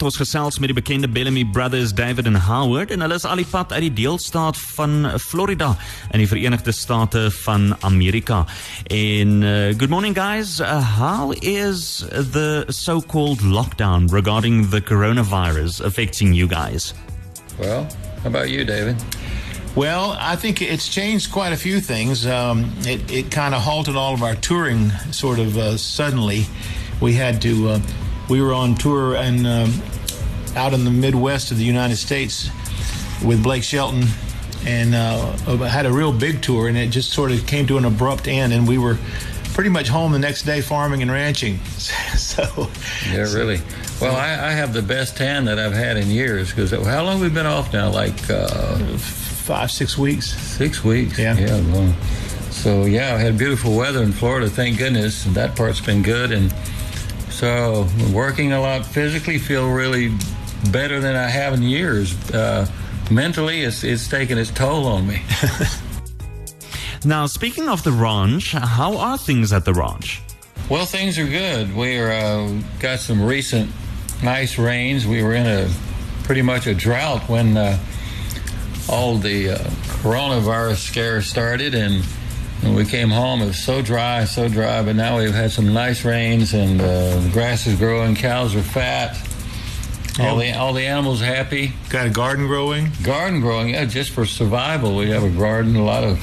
Ons gesels met die bekende Bellamy Brothers David en Howard en hulle is al die pad uit die deelstaat van Florida in die Verenigde State van Amerika. En uh, good morning guys, uh, how is the so-called lockdown regarding the coronavirus affecting you guys? Well, how about you, David? Well, I think it's changed quite a few things. Um, it it kind of halted all of our touring sort of uh, suddenly. We had to. Uh, we were on tour and um, out in the Midwest of the United States with Blake Shelton, and uh, had a real big tour, and it just sort of came to an abrupt end, and we were pretty much home the next day farming and ranching. so yeah, really. Well, I, I, have the best tan that I've had in years because how long we've we been off now? Like uh, five, six weeks. Six weeks. Yeah. Yeah. Well, so yeah, I had beautiful weather in Florida. Thank goodness, and that part's been good. And so working a lot physically, feel really better than I have in years. Uh, mentally, it's it's taken its toll on me. now, speaking of the ranch, how are things at the ranch? Well, things are good. We are uh, got some recent nice rains. We were in a pretty much a drought when uh, all the uh, coronavirus scare started, and when we came home, it was so dry, so dry. But now we've had some nice rains, and uh, the grass is growing. Cows are fat. All the all the animals happy. Got a garden growing. Garden growing, yeah, just for survival. We have a garden, a lot of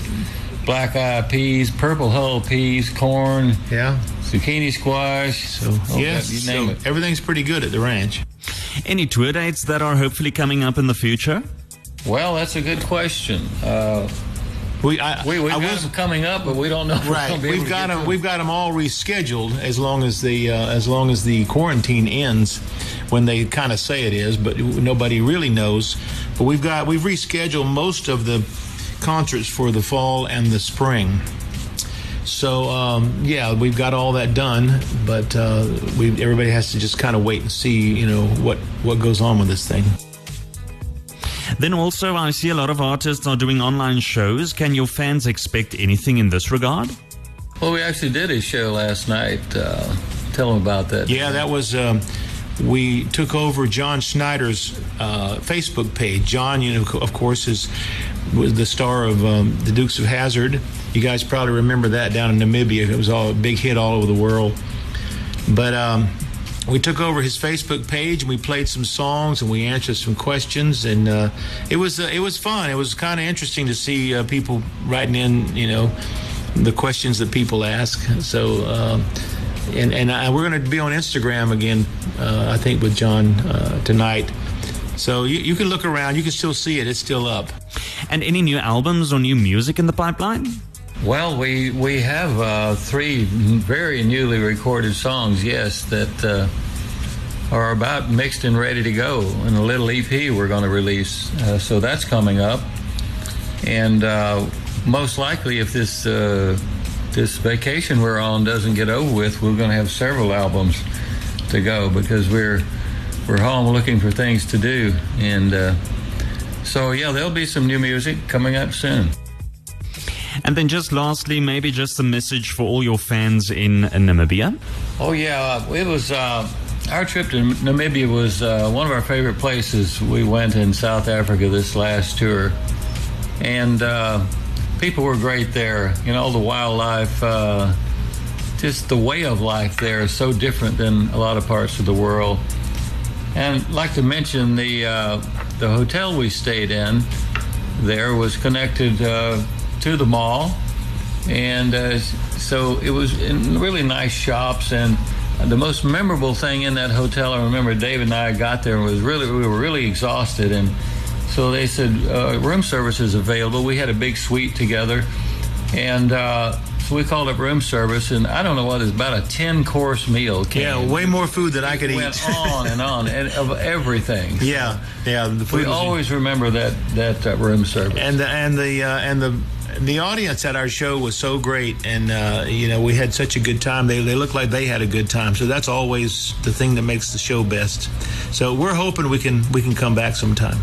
black eye peas, purple hull peas, corn. Yeah. Zucchini squash. So oh, yes, you name so it. Everything's pretty good at the ranch. Any tour dates that are hopefully coming up in the future? Well, that's a good question. Uh, we, I, we, we've I got them coming up, but we don't know. Right, we've got them. We've got them all rescheduled as long as the uh, as long as the quarantine ends, when they kind of say it is, but nobody really knows. But we've got we've rescheduled most of the concerts for the fall and the spring. So um, yeah, we've got all that done, but uh, we everybody has to just kind of wait and see, you know, what what goes on with this thing. Then also, I see a lot of artists are doing online shows. Can your fans expect anything in this regard? Well, we actually did a show last night. Uh, tell them about that. Yeah, that was. Um, we took over John Schneider's uh, Facebook page. John, you know, of course, is was the star of um, the Dukes of Hazzard. You guys probably remember that down in Namibia. It was all a big hit all over the world. But um, we took over his Facebook page and we played some songs and we answered some questions and uh, it was uh, it was fun. It was kind of interesting to see uh, people writing in, you know, the questions that people ask. So uh, and and I, we're going to be on Instagram again, uh, I think, with John uh, tonight. So you, you can look around. You can still see it. It's still up. And any new albums or new music in the pipeline? Well, we we have uh, three very newly recorded songs, yes, that uh, are about mixed and ready to go, and a little EP we're going to release. Uh, so that's coming up, and uh, most likely, if this uh, this vacation we're on doesn't get over with, we're going to have several albums to go because we're we're home looking for things to do, and uh, so yeah, there'll be some new music coming up soon. And then just lastly, maybe just a message for all your fans in, Namibia. Oh yeah, it was uh, our trip to Namibia was uh, one of our favorite places. We went in South Africa this last tour, and uh, people were great there. You know, the wildlife, uh, just the way of life there is so different than a lot of parts of the world. And I'd like to mention the uh, the hotel we stayed in there was connected uh, to the mall, and uh, so it was in really nice shops. And the most memorable thing in that hotel, I remember David and I got there was really we were really exhausted, and so they said uh, room service is available. We had a big suite together, and. So we called up room service, and I don't know what it's about a ten course meal. Came. Yeah, way more food than I could it eat. Went on and on, and of everything. Yeah, yeah. we always remember that that uh, room service. And the and the uh, and the the audience at our show was so great, and uh, you know we had such a good time. They they looked like they had a good time, so that's always the thing that makes the show best. So we're hoping we can we can come back sometime.